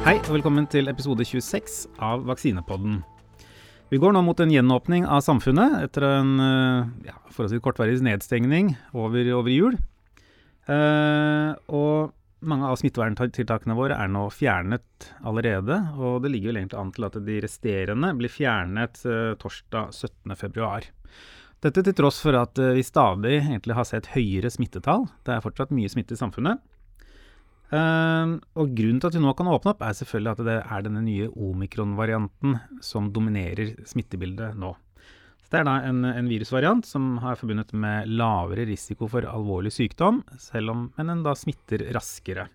Hei og velkommen til episode 26 av Vaksinepodden. Vi går nå mot en gjenåpning av samfunnet etter en ja, forholdsvis kortvarig nedstengning over, over jul. Eh, og mange av smitteverntiltakene våre er nå fjernet allerede. Og det ligger vel egentlig an til at de resterende blir fjernet eh, torsdag 17.2. Dette til tross for at eh, vi stadig egentlig har sett høyere smittetall. Det er fortsatt mye smitte i samfunnet. Uh, og Grunnen til at vi nå kan åpne opp, er selvfølgelig at det er denne nye omikron-varianten som dominerer smittebildet nå. Så det er da en, en, virusvariant som har forbundet med lavere risiko for alvorlig sykdom, selv om, men den da smitter raskere.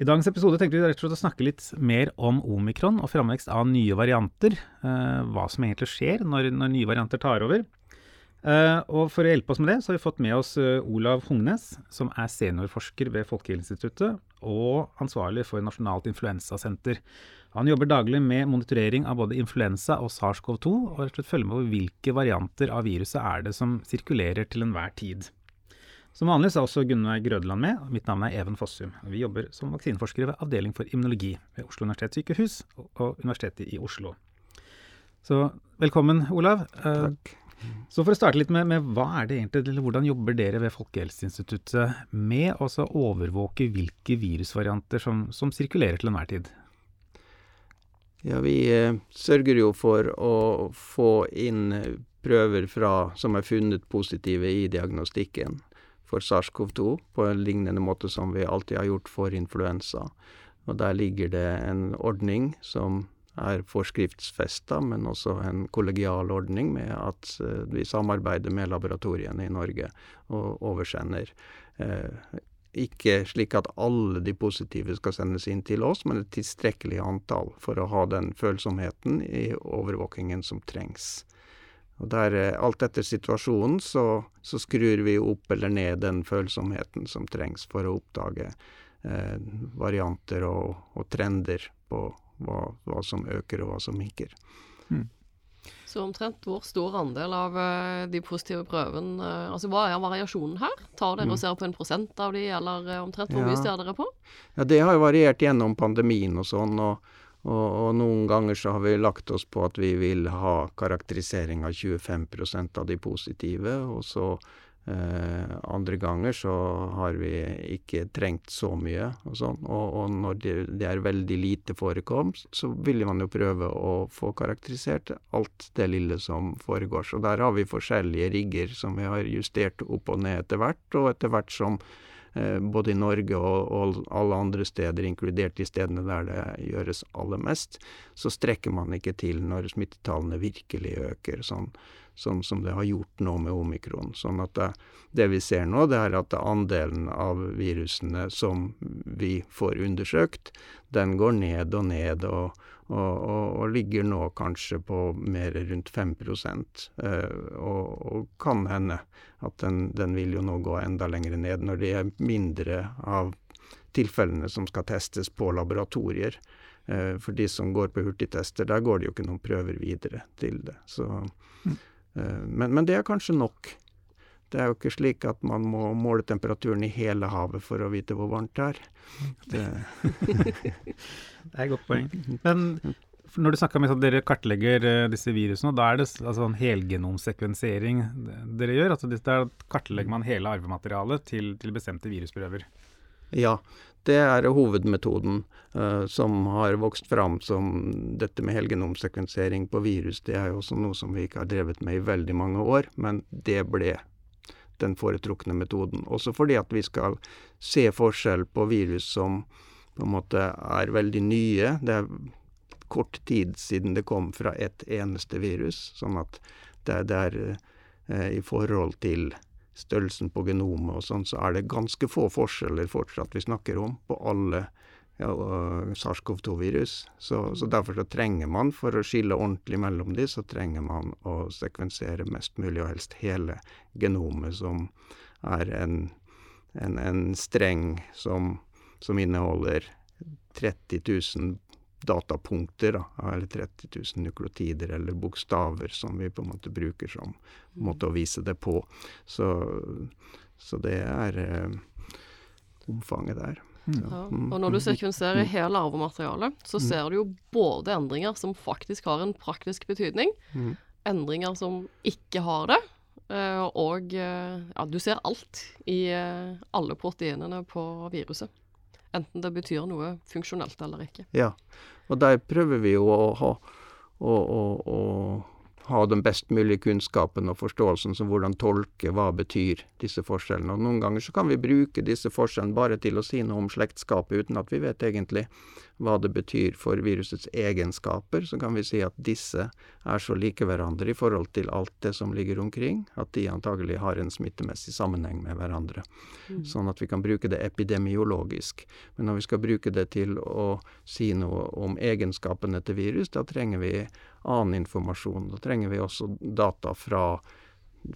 I dagens episode tenkte vi rett og slett å snakke litt mer om omikron og framvekst av nye varianter. Uh, hva som egentlig skjer når, når nye varianter tar over. Uh, og For å hjelpe oss med det, så har vi fått med oss uh, Olav Hungnes, som er seniorforsker ved Folkehelseinstituttet og ansvarlig for Nasjonalt influensasenter. Han jobber daglig med monitorering av både influensa og SARS-CoV-2, og rett og slett følger med på hvilke varianter av viruset er det som sirkulerer til enhver tid. Som vanlig er også Gunnar Grødeland med. Mitt navn er Even Fossum. Vi jobber som vaksineforskere ved Avdeling for immunologi ved Oslo universitetssykehus og Universitetet i Oslo. Så velkommen, Olav. Uh, Takk. Så for å starte litt med, med, hva er det egentlig, eller hvordan jobber dere ved Folkehelseinstituttet med å overvåke hvilke virusvarianter som, som, sirkulerer til enhver tid? Ja, vi eh, sørger jo for å få inn prøver fra, som er funnet positive i diagnostikken for SARS-CoV-2, på en lignende måte som vi alltid har gjort for influensa. Og der ligger det en ordning som er forskriftsfesta, men også en kollegial ordning med at uh, vi samarbeider med laboratoriene i Norge og oversender. Uh, ikke slik at alle de positive skal sendes inn til oss, men et tilstrekkelig antall for å ha den følsomheten i overvåkingen som trengs. Og der, eh, Alt etter situasjonen så, så, skrur vi opp eller ned den følsomheten som trengs for å oppdage eh, varianter og, og trender på hva, hva, som øker og hva som minker. Mm. Så omtrent hvor stor andel av uh, de positive prøvene uh, Altså hva er variasjonen her? Tar dere mm. og ser på en prosent av de, eller uh, omtrent hvor ja. mye ser dere på? Ja, det har jo variert gjennom pandemien og sånn. og og, og, noen ganger så har vi lagt oss på at vi vil ha karakterisering av 25% av de positive, og så Eh, andre ganger så har vi ikke trengt så mye og sånn. Og, og når det, det, er veldig lite forekomst, så vil man jo prøve å få karakterisert alt det lille som foregår. Så der har vi forskjellige rigger som vi har justert opp og ned etter hvert, og etter hvert som eh, både i Norge og, og, alle andre steder, inkludert de stedene der det gjøres aller mest, så strekker man ikke til når smittetallene virkelig øker. sånn sånn som det har gjort nå med omikron. Sånn at det, det, vi ser nå, det er at andelen av virusene som vi får undersøkt, den går ned og ned, og, og, og, og ligger nå kanskje på mer rundt 5 eh, og, kan hende at den, den vil jo nå gå enda lenger ned når det er mindre av tilfellene som skal testes på laboratorier. Eh, for de som går på hurtigtester, der går det jo ikke noen prøver videre til det. Så men, men, det er kanskje nok. Det er jo ikke slik at man må måle temperaturen i hele havet for å vite hvor varmt det er. Det, det er et godt poeng. Men når du snakker om at dere kartlegger eh, disse virusene, da er det altså en helgenomsekvensering dere gjør? Altså der kartlegger man hele arvematerialet til, til bestemte virusprøver? Ja, det er hovedmetoden uh, som har vokst fram som dette med helgenomsekvensering på virus. Det er jo også noe som vi ikke har drevet med i veldig mange år, men det ble den foretrukne metoden. Også fordi at vi skal se forskjell på virus som på en måte er veldig nye. Det er kort tid siden det kom fra ett eneste virus, sånn at det, det er uh, i forhold til størrelsen på genomet og sånn, så er det ganske få forskjeller fortsatt vi snakker om på alle ja, SARS-CoV-2-virus. Så, så, derfor så trenger man, for å skille ordentlig mellom de, så trenger man å sekvensere mest mulig, og helst hele genomet, som er en, en, en streng som, som inneholder 30 000 datapunkter, da, eller 30 000 nukleotider eller bokstaver som vi på en måte bruker som måte å vise det på. Så, så det er eh, omfanget der. Ja. Og når du sekvenserer hele arvematerialet, så ser du jo både endringer som faktisk har en praktisk betydning, endringer som ikke har det, eh, og eh, ja, du ser alt i eh, alle proteinene på viruset. Enten det betyr noe funksjonelt eller ikke. Ja, og der prøver vi jo å ha, å, å, å ha den best mulige kunnskapen og forståelsen som hvordan tolke hva betyr disse forskjellene. Og noen ganger så kan vi bruke disse forskjellene bare til å si noe om slektskapet, uten at vi vet egentlig hva det betyr for virusets egenskaper. Så kan vi si at disse er så like hverandre i forhold til alt det som ligger omkring, at de antagelig har en smittemessig sammenheng med hverandre. Mm. Sånn at vi kan bruke det epidemiologisk. Men når vi skal bruke det til å si noe om egenskapene til virus, da trenger vi annen informasjon. Da trenger vi også data fra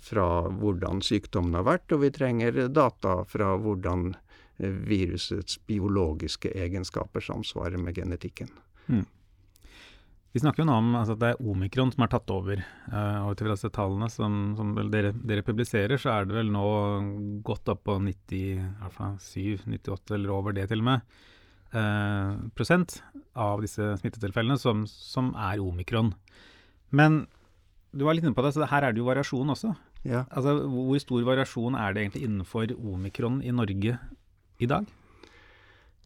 fra hvordan sykdommen har vært, og vi trenger data fra hvordan Eh, virusets biologiske egenskaper samsvarer med genetikken. Mm. Vi snakker jo nå om altså, at det er omikron som er tatt over. Uh, og ut ifra tallene som, som dere, dere, publiserer, så er det vel nå godt opp på 97-98, eller over det til og med, prosent av disse smittetilfellene som, som, er omikron. Men du var litt inne på det, så her er det jo variasjon også. Ja. Altså, Hvor stor variasjon er det egentlig innenfor omikron i Norge i dag?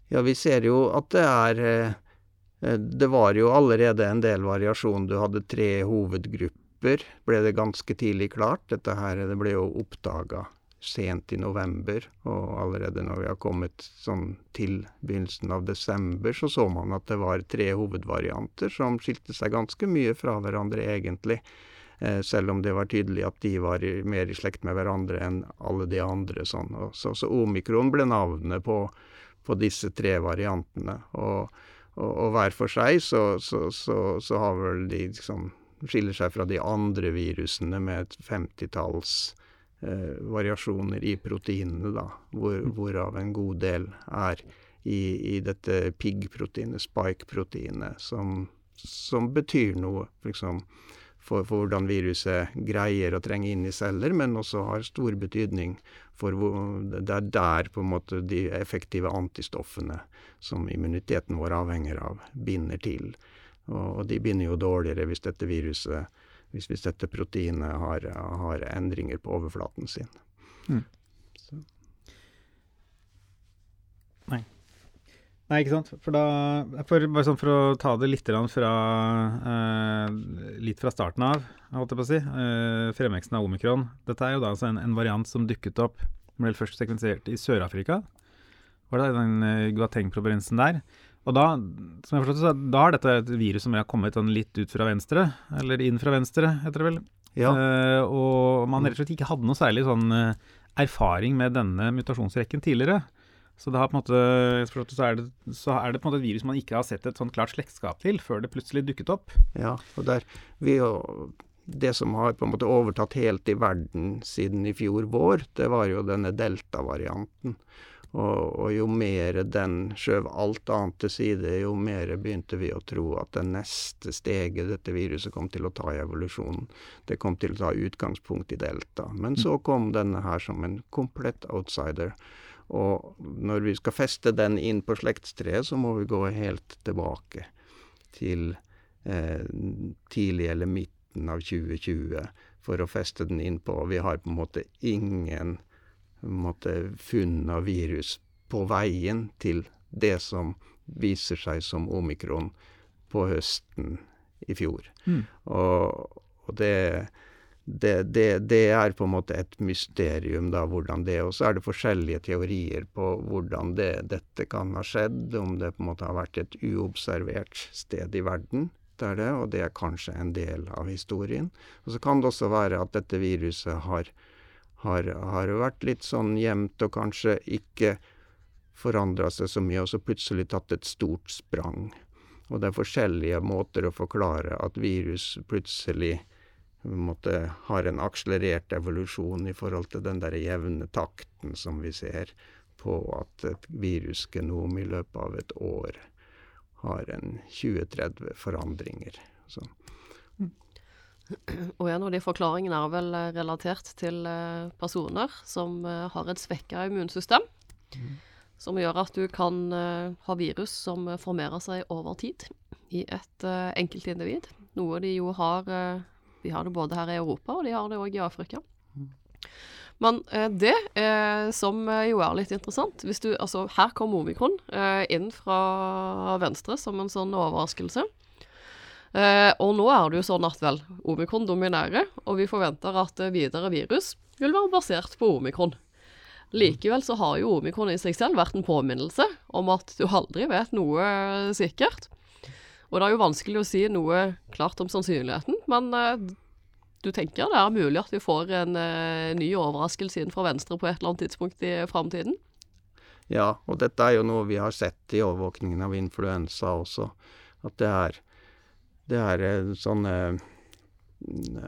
Ja, vi ser jo at det er eh, Det var jo allerede en del variasjon. Du hadde tre hovedgrupper, ble det ganske tidlig klart. Dette her det ble jo oppdaga sent i november, og allerede når vi har kommet sånn til begynnelsen av desember, så så man at det var tre hovedvarianter som skilte seg ganske mye fra hverandre, egentlig. Eh, selv om det var tydelig at de var mer i slekt med hverandre enn alle de andre. Sånn. Så, så, omikron ble navnet på, på disse tre variantene. Og, og, og hver for seg så, så, så, har vel de liksom skiller seg fra de andre virusene med et femtitalls variasjoner i proteinene, da, hvor, hvorav en god del er i, i dette PIG-proteinet, spike-proteinet, som, som, betyr noe. Liksom, for, for, hvordan viruset greier å trenge inn i celler, men også har stor betydning for hvor, Det er der på en måte de effektive antistoffene som immuniteten vår avhenger av, binder til. Og, og de binder jo dårligere hvis dette viruset, hvis, hvis dette proteinet har, har, endringer på overflaten sin. Mm. Nei, ikke sant. For da for, Bare sånn for å ta det litt fra, eh, litt fra starten av, holdt jeg på å si. Eh, fremveksten av omikron. Dette er jo da altså en, en, variant som dukket opp Ble først sekvensert i Sør-Afrika. Var det den uh, Guateng-provinsen der. Og da som jeg forstått, så da har dette et virus som har kommet sånn litt ut fra venstre, eller inn fra venstre, heter det vel. Ja. Uh, og man rett og slett ikke hadde noe særlig sånn erfaring med denne mutasjonsrekken tidligere. Så, det har på en måte, så, er det, så er det på en måte et virus man ikke har sett et sånn klart slektskap til, før det plutselig dukket opp. Ja, og der, vi, det som har på en måte overtatt helt i verden siden i fjor vår, det var jo denne delta-varianten. Og, og, jo mer den skjøv alt annet til side, jo mer begynte vi å tro at det neste steget dette viruset kom til å ta i evolusjonen, det kom til å ta utgangspunkt i delta. Men så kom denne her som en komplett outsider. Og når vi skal feste den inn på slektstreet, så må vi gå helt tilbake til eh, tidlig eller midten av 2020 for å feste den inn på. Vi har på en måte ingen måte, funn av virus på veien til det som viser seg som omikron på høsten i fjor. Mm. Og, og det det, det, det, er på en måte et mysterium, da, hvordan det Og så er det forskjellige teorier på hvordan det, dette kan ha skjedd. Om det på en måte har vært et uobservert sted i verden. Det er det, og det er kanskje en del av historien. Og så kan det også være at dette viruset har, har, har vært litt sånn gjemt og kanskje ikke forandra seg så mye, og så plutselig tatt et stort sprang. Og det er forskjellige måter å forklare at virus plutselig måtte, har en akselerert evolusjon i forhold til den der jevne takten som vi ser på at et virusgenom i løpet av et år har en 20-30 forandringer. Så. Og en av de forklaringene er vel relatert til eh, personer som eh, har et svekka immunsystem. Mm. som gjør at du kan ha virus som formerer seg over tid i et enkeltindivid. Noe de jo har De har det både her i Europa, og de har det òg i Afrika. Men det som jo er litt interessant hvis du, altså Her kom omikron inn fra venstre som en sånn overraskelse. Og nå er det jo sånn at vel, omikron dominerer, og vi forventer at videre virus vil være basert på omikron. Likevel så har jo omikron i seg selv vært en påminnelse om at du aldri vet noe sikkert. Og det er jo vanskelig å si noe klart om sannsynligheten, men eh, du tenker det er mulig at vi får en eh, ny overraskelse inn fra venstre på et eller annet tidspunkt i framtiden? Ja, og dette er jo noe vi har sett i overvåkningen av influensa også. At det er, det er eh, sånne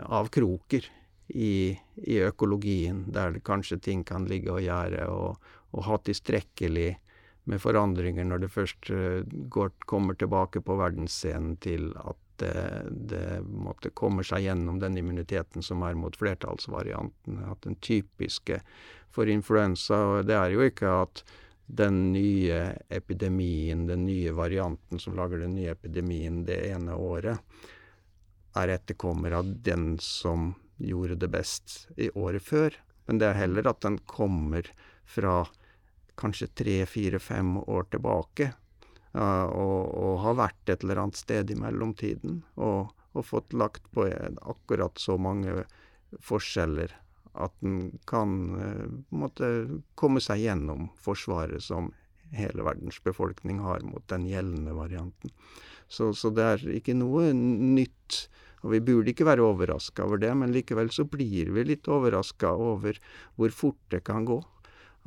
avkroker i, i, økologien, der kanskje ting kan ligge og gjøre, og, og ha tilstrekkelig med forandringer når det først uh, går, kommer tilbake på verdensscenen til at det, det måtte komme seg gjennom den immuniteten som er mot flertallsvarianten. At den typiske for influensa Det er jo ikke at den nye epidemien, den nye varianten som lager den nye epidemien det ene året, er etterkommer av den som gjorde det best i året før. Men det er heller at den kommer fra kanskje tre, fire, fem år tilbake. Og, og, har vært et eller annet sted i mellomtiden. Og, og fått lagt på akkurat så mange forskjeller at den kan uh, måtte komme seg gjennom Forsvaret som hele verdens befolkning har mot den gjeldende varianten. Så, så det er ikke noe nytt og vi burde ikke være overraska over det, men likevel så blir vi litt overraska over hvor fort det kan gå.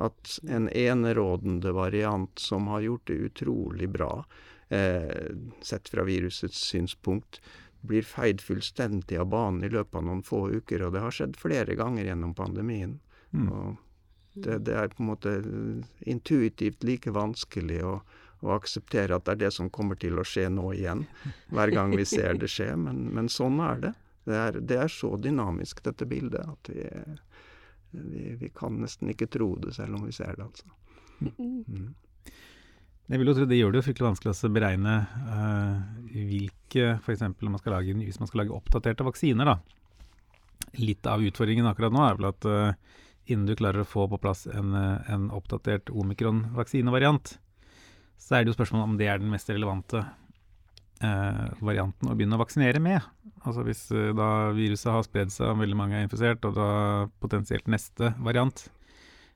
At en enerådende variant som har gjort det utrolig bra, eh, sett fra virusets synspunkt, blir feid fullstendig av banen i løpet av noen få uker. Og det har skjedd flere ganger gjennom pandemien. Mm. Og det, det, er på en måte intuitivt like vanskelig å og akseptere at det er det som kommer til å skje nå igjen, hver gang vi ser det skje. Men, men sånn er det. Det er, det er, så dynamisk, dette bildet, at vi, vi, vi, kan nesten ikke tro det selv om vi ser det, altså. Mm. Jeg vil jo tro Det gjør det jo fryktelig vanskelig å beregne uh, hvilke f.eks. hvis man skal lage oppdaterte vaksiner. da. Litt av utfordringen akkurat nå er vel at uh, innen du klarer å få på plass en, en oppdatert omikron-vaksinevariant, så er det jo spørsmålet om det er den mest relevante eh, varianten å begynne å vaksinere med. Altså hvis eh, da viruset har spredd seg og veldig mange er infisert, og da potensielt neste variant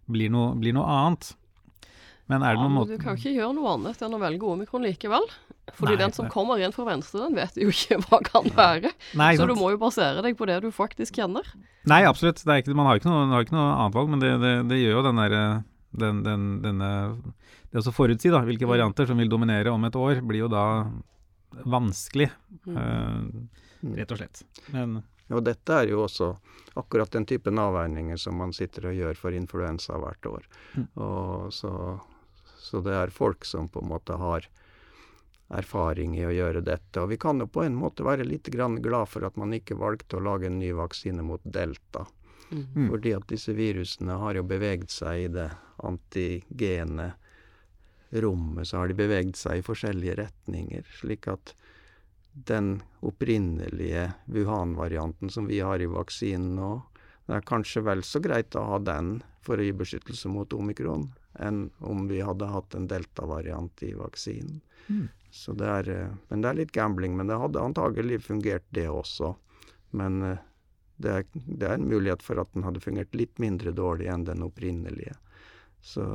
blir noe, blir noe annet. Men er det noen ja, måte Du kan ikke gjøre noe annet enn å velge omikron likevel. Fordi nei, den som kommer inn fra venstre, den vet jo ikke hva kan være. Nei, så du må jo basere deg på det du faktisk kjenner. Nei, absolutt. Ikke, man har ikke, noe, har ikke noe, annet valg, men det, det, det gjør jo den derre den, den, denne Det å forutsi da, hvilke mm. varianter som vil dominere om et år, blir jo da vanskelig, uh, rett og slett. Men og dette er jo også akkurat den typen avveininger som man sitter og gjør for influensa hvert år. Mm. Og så, så, det er folk som på en måte har erfaring i å gjøre dette. Og vi kan jo på en måte være litt glad for at man ikke valgte å lage en ny vaksine mot delta. Mm. Fordi at disse virusene har jo beveget seg i det antigene rommet, så har de beveget seg i forskjellige retninger. Slik at den opprinnelige Wuhan-varianten som vi har i vaksinen nå, det er kanskje vel så greit å ha den for å gi beskyttelse mot omikron, enn om vi hadde hatt en delta-variant i vaksinen. Mm. Så det er, eh, men det er litt gambling. Men det hadde antagelig fungert, det også. Men eh, det er, det er, en mulighet for at den hadde fungert litt mindre dårlig enn den opprinnelige. Så,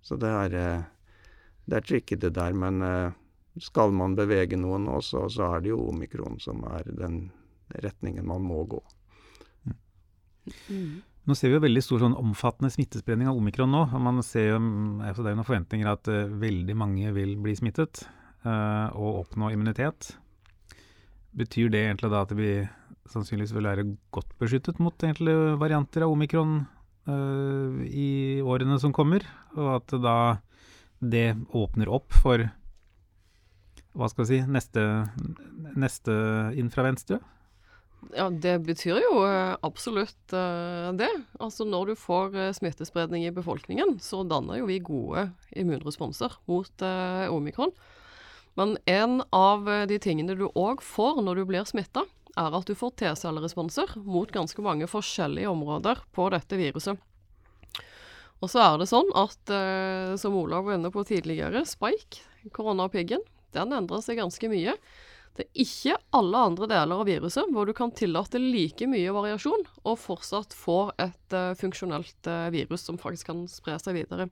så det, er, eh, det er tricky, det der. Men skal man bevege noe nå, så, så, er det jo omikron som er den retningen man må gå. Mm. Nå ser vi jo veldig stor sånn omfattende smittespredning av omikron nå. og man ser jo, altså Det er jo noen forventninger at uh, veldig mange vil bli smittet uh, og oppnå immunitet. Betyr det egentlig da at blir sannsynligvis vil være godt beskyttet mot egentlig varianter av omikron uh, i årene som kommer, og at da det åpner opp for hva skal vi si, neste, neste inn fra venstre? Ja, det betyr jo eh, absolutt uh, det. Altså når du får uh, smittespredning i befolkningen, så danner jo vi gode immunresponser mot omikron. Men en av de tingene du òg får når du blir smitta, er at du får T-celleresponser mot ganske mange forskjellige områder på dette viruset. Og så er det sånn at, som Olav var inne på tidligere, spike, koronapiggen, den endrer seg ganske mye. Det er ikke alle andre deler av viruset hvor du kan tillate like mye variasjon og fortsatt få et uh, funksjonelt uh, virus som faktisk kan spre seg videre.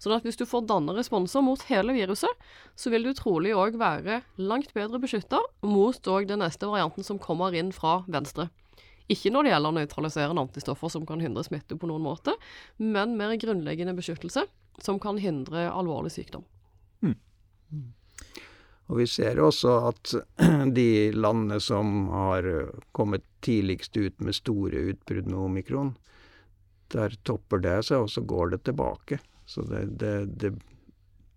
Sånn at hvis du får danna responser mot hele viruset, så vil du trolig òg være langt bedre beskytta mot òg den neste varianten som kommer inn fra venstre. Ikke når det gjelder nøytraliserende antistoffer som kan hindre smitte på noen måte, men mer grunnleggende beskyttelse som kan hindre alvorlig sykdom. Mm. Og vi ser også at de landene som har kommet tidligst ut med store utbrudd med omikron, der topper det seg, og så går det tilbake. Så det, det, det,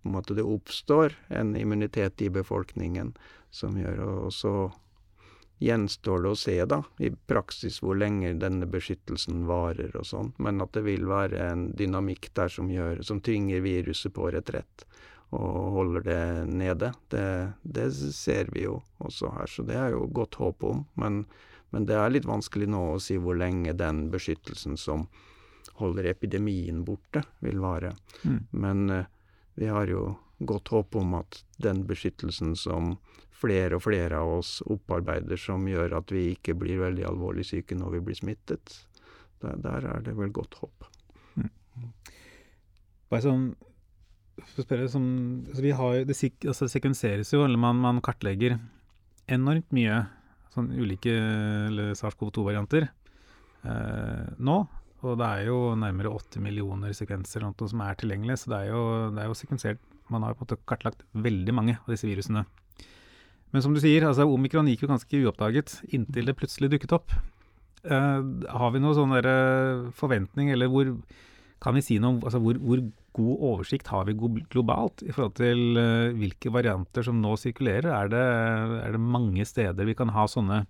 det oppstår en immunitet i befolkningen som gjør Og så gjenstår det å se, da, i praksis hvor lenge denne beskyttelsen varer og sånn. Men at det vil være en dynamikk der som, gjør, som tvinger viruset på retrett og holder det nede. Det, det, ser vi jo også her, så det er jo godt håp om. Men, men, det er litt vanskelig nå å si hvor lenge den beskyttelsen som holder epidemien borte, vil vare. Mm. Men uh, vi har jo godt håp om at den beskyttelsen som flere og flere av oss opparbeider, som gjør at vi ikke blir veldig alvorlig syke når vi blir smittet, der, der er det vel godt håp. Mm. Bare sånn spørre, som, altså har, det altså sekvenseres jo, eller man, man, kartlegger enormt mye sånn ulike SARS-CoV-2-varianter eh, nå. Og det er jo nærmere 80 millioner sekvenser noe, som er tilgjengelig. Så det er, jo, det er jo sekvensert Man har på en måte kartlagt veldig mange av disse virusene. Men som du sier, altså omikron gikk jo ganske uoppdaget inntil det plutselig dukket opp. Eh, har vi noen sånn forventning, eller hvor kan vi si noe om altså hvor, hvor god oversikt har vi globalt i forhold til uh, hvilke varianter som nå sirkulerer? Er det, er det, mange steder vi kan ha sånne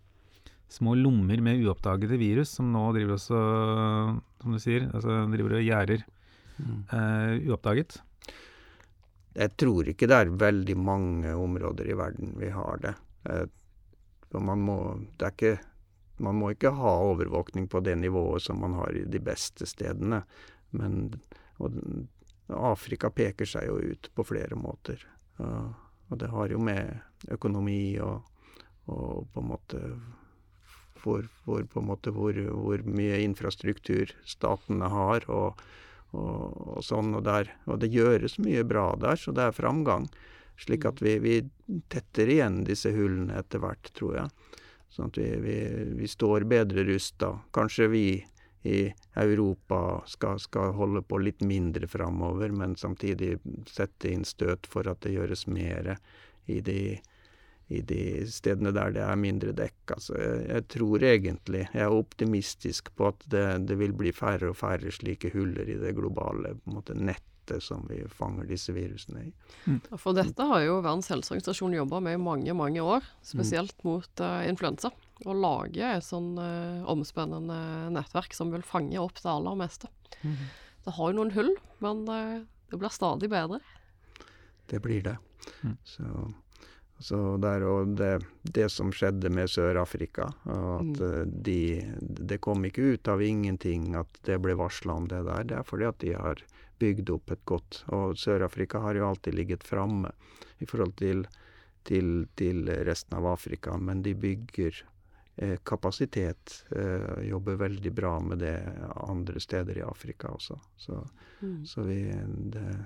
små lommer med uoppdagede virus som nå driver også, som du sier, altså driver og gjerder uh, uoppdaget? Jeg tror ikke det er veldig mange områder i verden vi har det. Uh, man må, det ikke, man må ikke ha overvåkning på det nivået som man har i de beste stedene. Men og Afrika peker seg jo ut på flere måter. Uh, og det har jo med økonomi og, og på en måte hvor, hvor, på en måte hvor, hvor, mye infrastruktur statene har, og, og, og sånn. Og, der, og, det gjøres mye bra der, så det er framgang. Slik at vi, vi tetter igjen disse hullene etter hvert, tror jeg. Sånn at vi, vi, vi står bedre rusta. Kanskje vi i Europa skal, skal, holde på litt mindre framover, men samtidig sette inn støt for at det gjøres mer i de, i de stedene der det er mindre dekk. Altså, jeg, jeg, tror egentlig, jeg er optimistisk på at det, det, vil bli færre og færre slike huller i det globale måte, nettet som vi fanger disse virusene i. Mm. For dette har jo Verdens helseorganisasjon jobba med i mange, mange år, spesielt mm. mot uh, influensa å lage et sånn uh, omspennende nettverk som vil fange opp det aller meste. Mm. Det har jo noen hull, men uh, det blir stadig bedre. Det blir det. Mm. Så, så der, og det, det, som skjedde med Sør-Afrika, at mm. de, Det kom ikke ut av ingenting at det ble varsla om det der. Det er fordi at de har bygd opp et godt Og Sør-Afrika har jo alltid ligget framme i forhold til, til, til resten av Afrika, men de bygger Eh, kapasitet. Eh, jobber veldig bra med det andre steder i Afrika også. Så, mm. så vi, det,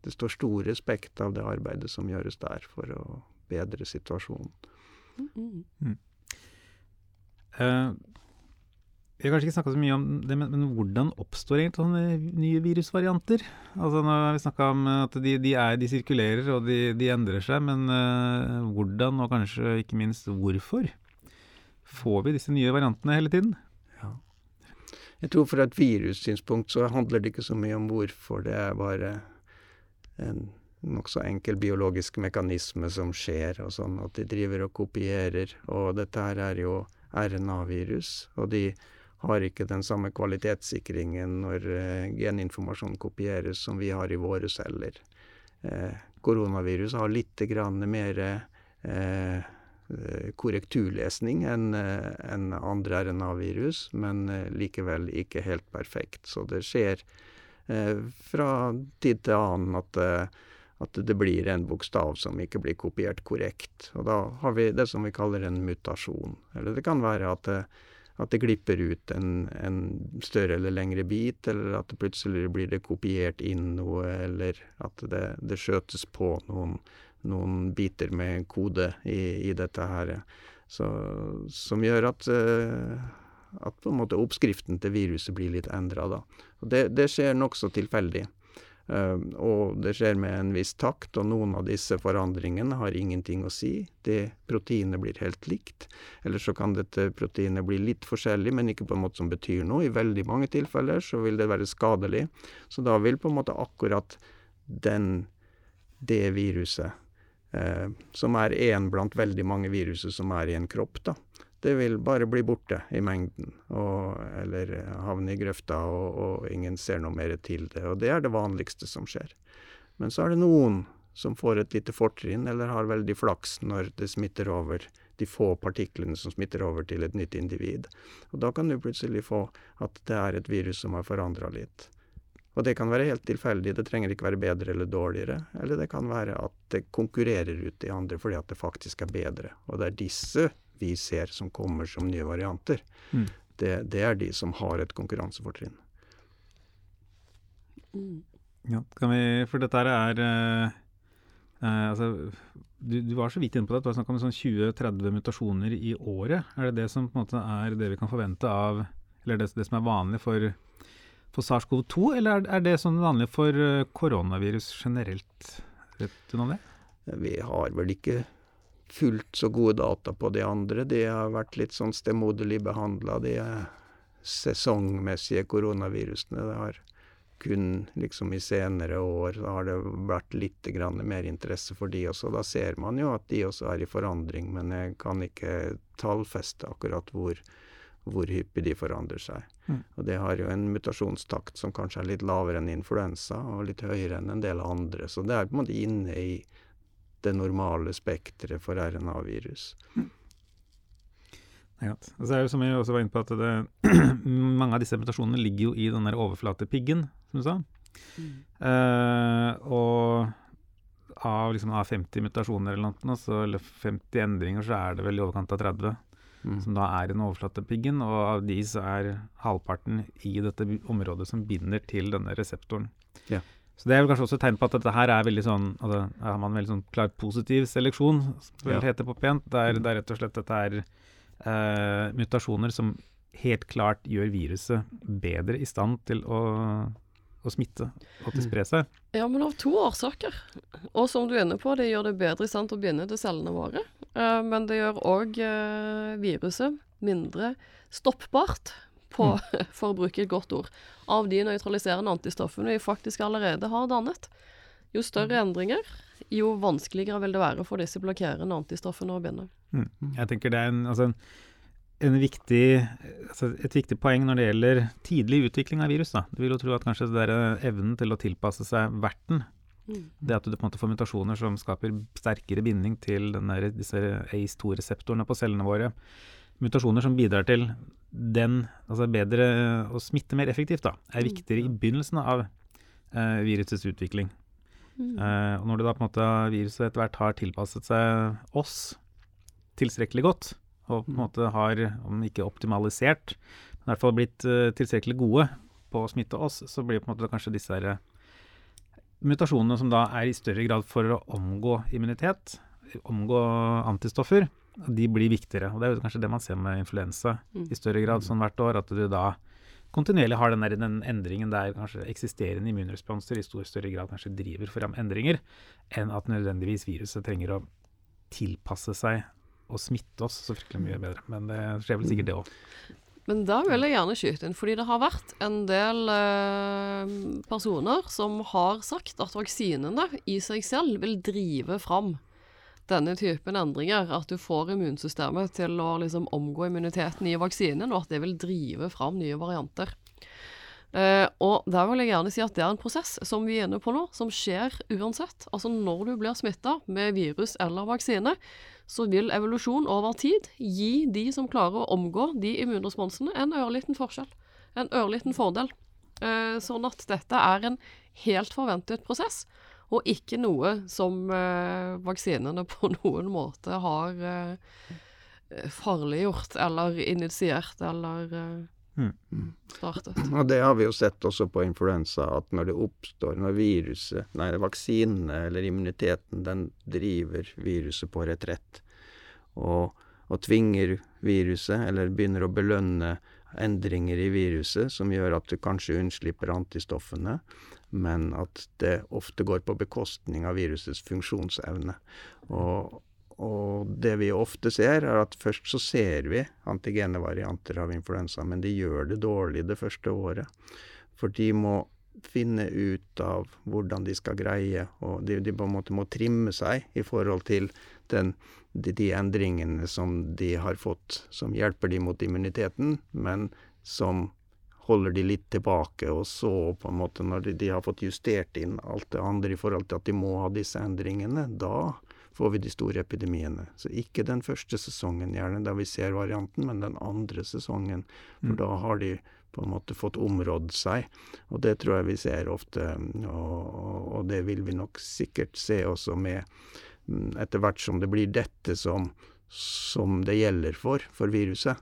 det, står stor respekt av det arbeidet som gjøres der for å bedre situasjonen. Mm. Mm. Uh, vi har kanskje ikke snakka så mye om det, men, men, hvordan oppstår egentlig sånne nye virusvarianter? Altså nå har vi snakka om at de, de, er, de, sirkulerer og de, de endrer seg, men uh, hvordan, og kanskje ikke minst hvorfor? får vi disse nye variantene hele tiden. Ja. Jeg tror for et virussynspunkt så handler det ikke så mye om hvorfor. Det er bare en nokså enkel biologisk mekanisme som skjer, og sånn at de driver og kopierer. Og dette her er jo RNA-virus. Og de har ikke den samme kvalitetssikringen når eh, geninformasjon kopieres som vi har i våre celler. Koronaviruset koronavirus har litt mer eh, korrekturlesning enn andre RNA-virus, men likevel ikke helt perfekt. Så det skjer fra tid til annen at at det blir en bokstav som ikke blir kopiert korrekt. Og da har vi det som vi kaller en mutasjon. Eller det kan være at at det glipper ut en, en, større eller lengre bit, eller at det plutselig blir det kopiert inn noe, eller at det, det skjøtes på noen, noen, biter med kode i, i dette her. Så, som gjør at, uh, at oppskriften til viruset blir litt endra. Det, det skjer nokså tilfeldig. Uh, og det skjer med en viss takt, og noen av disse forandringene har ingenting å si. Det Proteinet blir helt likt. Eller så kan dette proteinet bli litt forskjellig, men ikke på en måte som betyr noe. I veldig mange tilfeller så vil det være skadelig. Så da vil på en måte akkurat den, det viruset, uh, som er én blant veldig mange viruser som er i en kropp, da, det vil bare bli borte i mengden, og, eller havne i grøfta, og, og, ingen ser noe mer til det. Og det er det vanligste som skjer. Men så er det noen som får et lite fortrinn, eller har veldig flaks når det smitter over de få partiklene som smitter over til et nytt individ. Og da kan du plutselig få at det er et virus som har forandra litt. Og det kan være helt tilfeldig, det trenger ikke være bedre eller dårligere. Eller det kan være at det konkurrerer ut de andre fordi at det faktisk er bedre. Og det er disse vi ser som kommer som nye varianter, mm. det, det, er de som har et konkurransefortrinn. Mm. Ja, vi, for dette er eh, eh, altså, du, du, var så vidt inne på det. Du har snakka om sånn 20-30 mutasjoner i året. Er det det som måte er det vi kan forvente av Eller det, det som er vanlig for, for SARS-CoV-2, eller er, er, det sånn vanlig for eh, koronavirus generelt? Vet du noe om det? Vi har vel ikke fullt så gode data på de andre. De har vært litt sånn stemoderlig behandla, de sesongmessige koronavirusene. Det har kun liksom i senere år så har det vært litt mer interesse for de også. Da ser man jo at de også er i forandring, men jeg kan ikke tallfeste akkurat hvor, hvor hyppig de forandrer seg. Mm. Og det har jo en mutasjonstakt som kanskje er litt lavere enn influensa, og litt høyere enn en del andre. Så det er på en måte inne i det normale spekteret for RNA-virus. Mm. Ja, så er det som jeg også var inne på, at det, mange av disse mutasjonene ligger jo i den der overflatepiggen, som du sa. Mm. Uh, og av, liksom, av 50 mutasjoner eller noe, så, eller 50 endringer, så er det vel i overkant av 30 mm. som da er i den overflatepiggen. Og av de så er halvparten i dette området som binder til denne reseptoren. Ja. Så Det er vel kanskje også et tegn på at dette her er veldig sånn altså, Her har man en veldig sånn klart positiv seleksjon, som det ja. heter på pent. Der, der rett og slett dette er uh, mutasjoner som helt klart gjør viruset bedre i stand til å, å smitte og til spre seg. Ja, men av to årsaker. Og som du er inne på, det gjør det bedre i stand til å binde til cellene våre. Uh, men det gjør òg eh, viruset mindre stoppbart på, mm. for å bruke et godt ord, av de nøytraliserende antistoffene vi faktisk allerede har dannet. Jo større mm. endringer, jo vanskeligere vil det være for disse blokkerende antistoffene å binde. Mm. Jeg tenker det er en, altså en, en viktig, altså et viktig poeng når det gjelder tidlig utvikling av virus. Da. Du vil jo tro at kanskje det der evnen til å tilpasse seg verten, mm. det at du på en måte får mutasjoner som skaper sterkere binding til der, disse ACE2-reseptorene på cellene våre, mutasjoner som bidrar til den, altså bedre å smitte mer effektivt, da, er mm. viktigere i begynnelsen av eh, virusets utvikling. Mm. Eh, og når det da på en måte viruset etter hvert har tilpasset seg oss tilstrekkelig godt, og på en mm. måte har, om ikke optimalisert, men i hvert fall blitt eh, tilstrekkelig gode på å smitte oss, så blir på en måte kanskje disse her, uh, mutasjonene som da er i større grad for å omgå immunitet, omgå antistoffer, de blir viktigere. Og det er jo kanskje det man ser med influensa mm. i større grad sånn hvert år. At du da kontinuerlig har den, der, den endringen der kanskje eksisterende immunresponser i stor større grad kanskje driver fram endringer, enn at nødvendigvis viruset trenger å tilpasse seg og smitte oss så fryktelig mye bedre. Men det skjer vel sikkert det òg. Men da vil jeg gjerne skyte inn, fordi det har vært en del eh, personer som har sagt at vaksinene i seg selv vil drive fram denne typen endringer, at du får immunsystemet til å liksom omgå immuniteten i vaksinen, og at det vil drive fram nye varianter. Uh, og der vil jeg gjerne si at det er en prosess som vi er inne på nå, som skjer uansett. Altså når du blir smitta med virus eller vaksine, så vil evolusjon over tid gi de som klarer å omgå de immunresponsene, en ørliten forskjell. En ørliten fordel. Uh, sånn at dette er en helt forventet prosess, og ikke noe som eh, vaksinene på noen måte har farliggjort eller initiert eller eh, Startet. Og det har vi jo sett også på influensa, at når det oppstår, når viruset, nei, vaksinene eller immuniteten, den driver viruset på retrett. Og, og tvinger viruset, eller begynner å belønne endringer i viruset som gjør at du kanskje unnslipper antistoffene, men at det ofte går på bekostning av virusets funksjonsevne. Og, og det vi ofte ser, er at først så ser vi antigene varianter av influensa, men de gjør det dårlig det første året. For de må finne ut av hvordan de skal greie, og de, de på en måte må trimme seg i forhold til den, de, de, endringene som de har fått, som hjelper de mot immuniteten, men som holder de litt tilbake. Og så, på en måte, når de, de har fått justert inn alt det andre i forhold til at de må ha disse endringene, da får vi de store epidemiene. Så ikke den første sesongen gjerne da vi ser varianten, men den andre sesongen. For mm. da har de på en måte fått områdd seg. Og det tror jeg vi ser ofte, og, og det vil vi nok sikkert se også med etter hvert som det blir dette som, som det gjelder for, for viruset.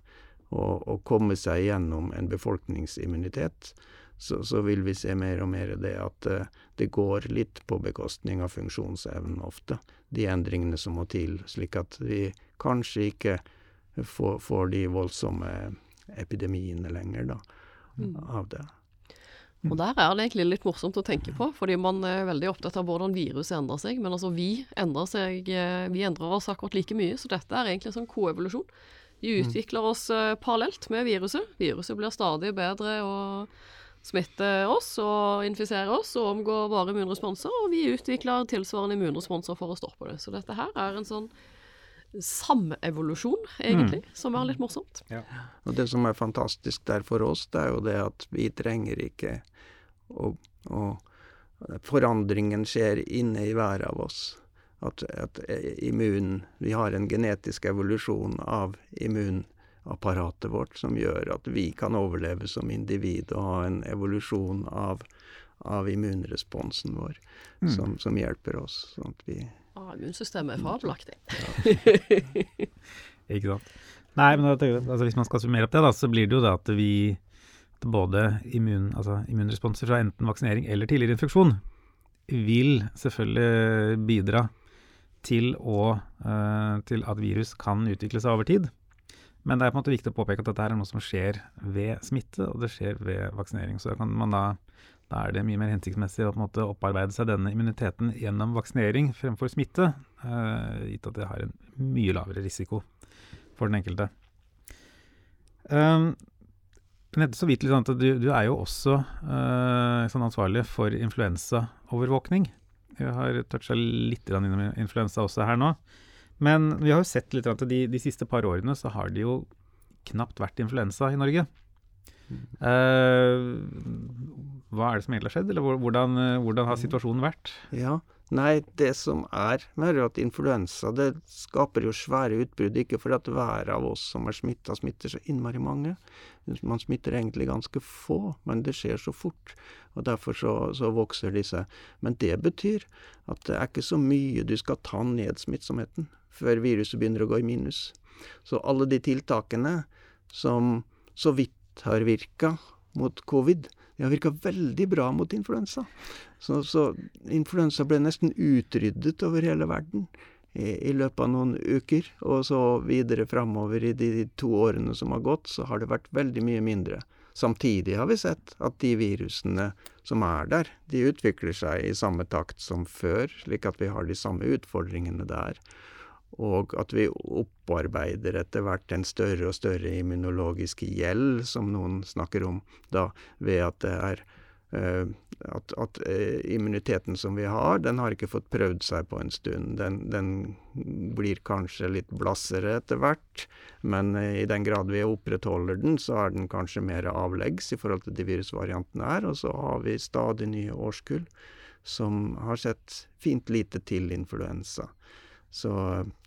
Å komme seg gjennom en befolkningsimmunitet så, så, vil vi se mer og mer det at uh, det går litt på bekostning av funksjonsevnen ofte. De endringene som må til, slik at vi kanskje ikke får, får de voldsomme epidemiene lenger da, mm. av det. Og Der er det egentlig litt morsomt å tenke på, fordi man er veldig opptatt av hvordan viruset endrer seg. Men altså vi endrer, seg, eh, vi endrer oss akkurat like mye, så dette er egentlig en sånn koevolusjon. Vi mm. utvikler oss uh, parallelt med viruset. Viruset blir stadig bedre og smitte oss og infisere oss og omgå våre immunresponser, og vi utvikler tilsvarende immunresponser for å stoppe det. Så dette her er en sånn samevolusjon, egentlig, mm. som er litt morsomt. Ja. Og det som er fantastisk der for oss, det er jo det at vi trenger ikke å, å Forandringen skjer inne i hver av oss. At, at immun Vi har en genetisk evolusjon av immunapparatet vårt som gjør at vi kan overleve som individ og ha en evolusjon av, av immunresponsen vår mm. som, som, hjelper oss. Sånn at vi Immunsystemet er fabelaktig. Ikke sant. Nei, men altså, hvis man skal summere opp det, da, så blir det jo det at vi både immun, altså immunresponser fra enten vaksinering eller tidligere infeksjon vil selvfølgelig bidra til, å, uh, til at virus kan utvikle seg over tid. Men det er på en måte viktig å påpeke at dette er noe som skjer ved smitte, og det skjer ved vaksinering. Så da, da, da er det mye mer hensiktsmessig å opparbeide seg denne immuniteten gjennom vaksinering fremfor smitte, uh, gitt at det har en mye lavere risiko for den enkelte. Um, så vidt litt sånn at du, du er jo også uh, sånn ansvarlig for influensaovervåkning. Jeg har toucha litt innom influensa også her nå. Men vi har jo sett litt at de, de siste par årene så har det jo knapt vært influensa i Norge. Uh, hva er det som egentlig har skjedd, eller hvordan, hvordan, har situasjonen vært? Ja, Nei, det som er, jo at influensa det skaper jo svære utbrudd. Ikke fordi at hver av oss som er smitta, smitter så innmari mange. Man smitter egentlig ganske få, men det skjer så fort. Og derfor så, så vokser disse. Men det betyr at det er ikke så mye du skal ta ned smittsomheten før viruset begynner å gå i minus. Så alle de tiltakene som så vidt har virka mot covid, de har virka veldig bra mot influensa. Så, så, influensa ble nesten utryddet over hele verden i, i, løpet av noen uker. Og så videre framover i de, de to årene som har gått, så har det vært veldig mye mindre. Samtidig har vi sett at de virusene som er der, de utvikler seg i samme takt som før, slik at vi har de samme utfordringene der og at vi opparbeider etter hvert en større og større immunologisk gjeld, som noen snakker om, da, ved at det er uh, at, at uh, immuniteten som vi har, den har ikke fått prøvd seg på en stund. Den, den blir kanskje litt blassere etter hvert, men uh, i den grad vi opprettholder den, så er den kanskje mer avleggs i forhold til de virusvariantene her. Og så har vi stadig nye årskull som har sett fint lite til influensa. Så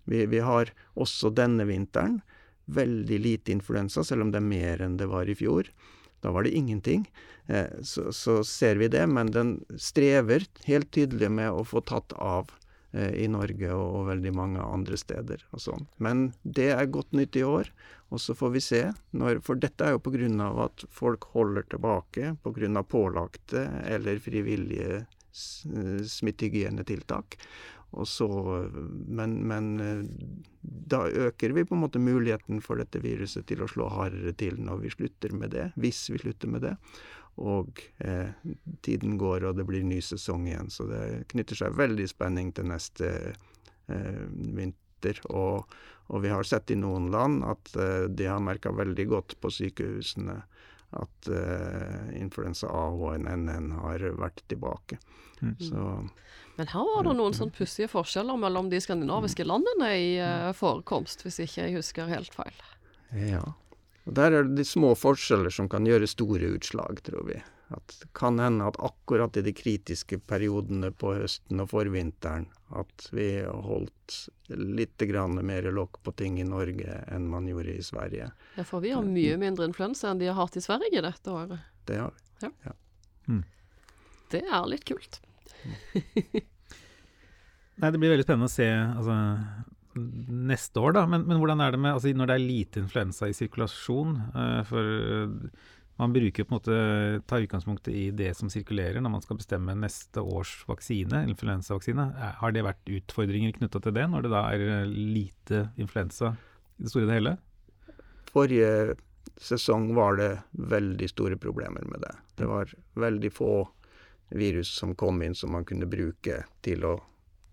vi, vi har også denne vinteren veldig lite influensa, selv om det er mer enn det var i fjor. Da var det ingenting. Eh, så, så, ser vi det, men den strever helt tydelig med å få tatt av eh, i Norge og, veldig mange andre steder. og sånn. Men det er godt nytt i år, og så får vi se. Når, for dette er jo pga. at folk holder tilbake pga. pålagte eller frivillige smittehygienetiltak. Og så, men, men, eh, da øker vi på en måte muligheten for dette viruset til å slå hardere til når vi slutter med det, hvis vi slutter med det. Og eh, tiden går, og det blir ny sesong igjen. Så det knytter seg veldig spenning til neste eh, vinter. Og, og, vi har sett i noen land at eh, de har merka veldig godt på sykehusene at eh, influensa A og NNN har vært tilbake. Mm. Så men her var det noen sånn pussige forskjeller mellom de skandinaviske landene i uh, forekomst, hvis ikke jeg husker helt feil. Ja. Og der er det de små forskjeller som kan gjøre store utslag, tror vi. At det kan hende at akkurat i de kritiske periodene på høsten og forvinteren at vi har holdt litt mer lokk på ting i Norge enn man gjorde i Sverige. Ja, for vi har mye mindre influensa enn de har hatt i Sverige dette året. Det har vi. Ja. ja. Mm. Det er litt kult. Nei, Det blir veldig spennende å se altså, neste år, da. Men, men, hvordan er det med altså, når det er lite influensa i sirkulasjon? Uh, for uh, man bruker på en måte tar utgangspunkt i det som sirkulerer når man skal bestemme neste års vaksine, influensavaksine. Har det vært utfordringer knytta til det, når det da er lite influensa i det store og det hele? Forrige sesong var det veldig store problemer med det. Det var veldig få virus som kom inn som man kunne bruke til å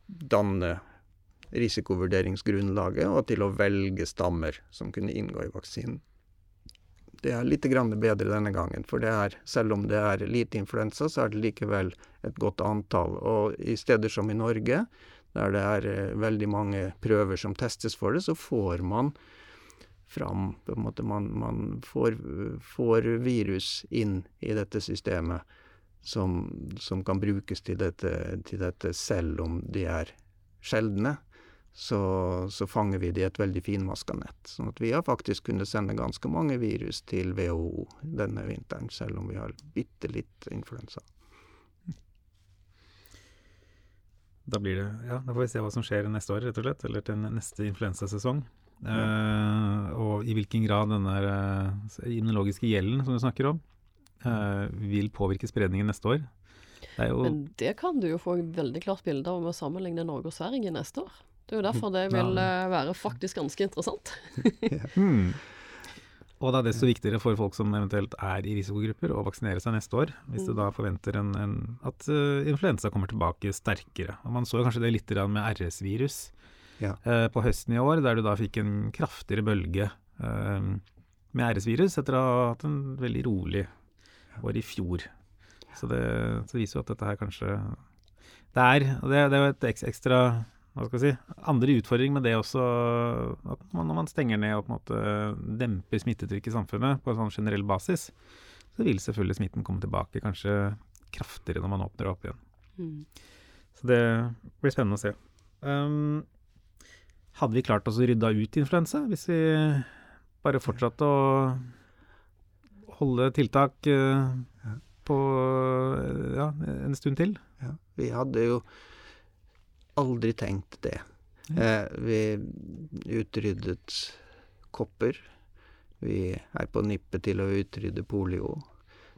danne risikovurderingsgrunnlaget, og til å velge stammer som kunne inngå i vaksinen. Det er litt bedre denne gangen, for er, selv om det er lite influensa, så er det likevel et godt antall. Og i steder som i Norge, der det er eh, veldig mange prøver som testes for det, så får man fram på en måte Man, man får, får virus inn i dette systemet som, som kan brukes til dette, til dette, selv om de er sjeldne. Så, så, fanger vi det i et veldig finmaska nett. Sånn at vi har faktisk kunnet sende ganske mange virus til WHO denne vinteren, selv om vi har bitte litt influensa. Da blir det, ja, da får vi se hva som skjer neste år, rett og slett. Eller til neste influensasesong. Ja. Uh, og i hvilken grad denne uh, immunologiske gjelden som du snakker om, vil påvirke spredningen neste år. Det Men det kan du jo få et veldig klart bilde av med å sammenligne Norge og Sverige neste år. Det er jo derfor det vil uh, være faktisk ganske interessant. mm. Og det er desto viktigere for folk som eventuelt er i risikogrupper, å vaksinere seg neste år. Hvis du da forventer en, en, at uh, influensa kommer tilbake sterkere. Og Man så kanskje det litt med RS-virus ja. uh, på høsten i år, der du da fikk en kraftigere bølge uh, med RS-virus etter å ha hatt en veldig rolig år i fjor. Så det, så viser jo at dette her kanskje Det er, det, det er jo et ekstra hva skal jeg si, andre utfordring med det også, at man, når man stenger ned og på en måte demper smittetrykket i samfunnet på en sånn generell basis, så vil selvfølgelig smitten komme tilbake kanskje kraftigere når man åpner opp igjen. Mm. Så det blir spennende å se. Um, hadde vi klart oss å rydde ut influensa hvis vi bare fortsatte å holde tiltak uh, på uh, ja, en stund til. Ja, vi hadde jo aldri tenkt det. Eh, vi utryddet kopper. Vi er på nippet til å utrydde polio.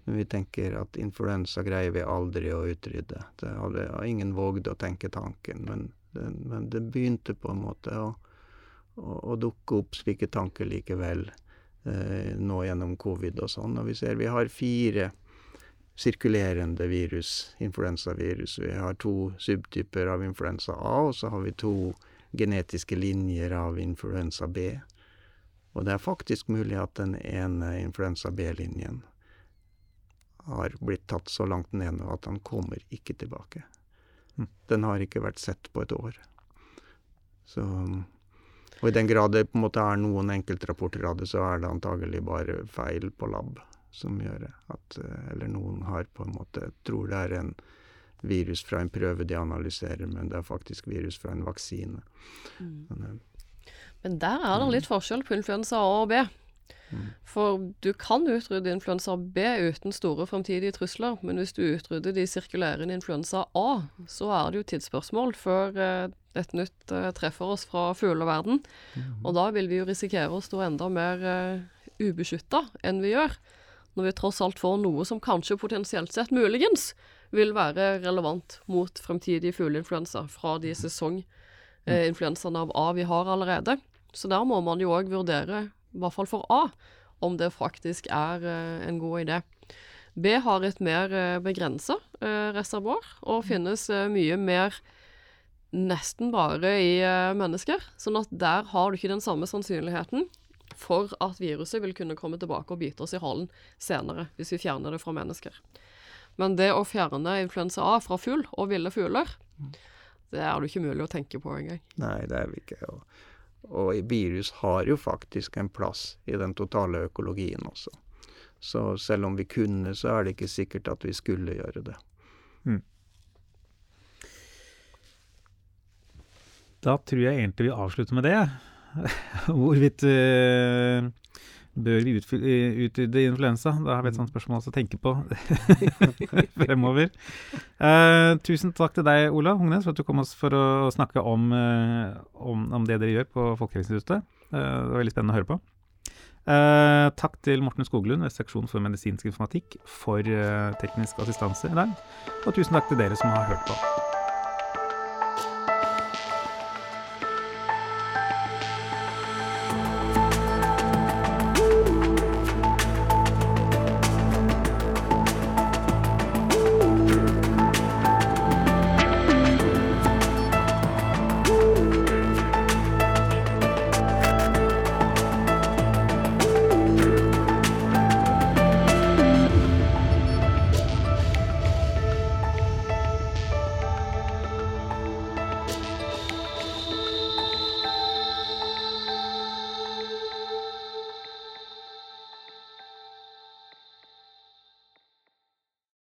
Men vi tenker at influensa greier vi aldri å utrydde. Det hadde ingen vågd å tenke tanken, men det, men det begynte på en måte å, å, å dukke opp slike tanker likevel eh, nå gjennom covid og sånn. Og vi ser vi har fire sirkulerende virus, influensavirus. Vi har to subtyper av influensa A, og så har vi to genetiske linjer av influensa B. Og det er faktisk mulig at den ene influensa B-linjen har blitt tatt så langt ned nå at han kommer ikke tilbake. Mm. Den har ikke vært sett på et år. Så Og i den grad det på en måte er noen enkeltrapporter av det, så er det antagelig bare feil på lab som gjør. At, eh, eller noen har på en måte tror det er en virus fra en prøve de analyserer, men det er faktisk virus fra en vaksine. Mm. Men, eh, Men der er det litt forskjell på influensa A og B. Mm. For du kan utrydde influensa B uten store fremtidige trusler, men hvis du utrydder de sirkulerende influensa A, så er det jo tidsspørsmål før eh, et nytt eh, treffer oss fra fugleverden. mm. Og da vil vi jo risikere å stå enda mer uh, ubeskytta enn vi gjør, når vi tross alt får noe som kanskje potensielt sett muligens vil være relevant mot fremtidig fugleinfluensa fra de sesonginfluensaene av A vi har allerede. Så der må man jo òg vurdere, i hvert fall for A, om det faktisk er eh, en god idé. B har et mer begrensa reservoar, og finnes eh, mye mer nesten bare i eh, mennesker. Sånn at der har du ikke den samme sannsynligheten for at viruset vil kunne komme tilbake og bite oss i halen senere, hvis vi fjerner det fra mennesker. Men det å fjerne influensa A fra fugl og ville fugler, det er det ikke mulig å tenke på engang. Nei, det er vi ikke. Og, og virus har jo faktisk en plass i den totale økologien også. Så selv om vi kunne, så er det ikke sikkert at vi skulle gjøre det. Da tror jeg egentlig vi avslutter med det. Hvorvidt uh, bør vi utfylle eh, influensa? Da har vi et sånt spørsmål å tenke på fremover. Uh, tusen takk til deg, Ola Hongnes, for at du kom oss for å snakke om, uh, om, om det dere gjør på Folkehelseinstituttet. Eh, det var veldig spennende å høre på. Takk til Morten Skoglund ved seksjon for medisinsk informatikk for teknisk assistanse i dag. Og tusen takk til dere som har hørt på.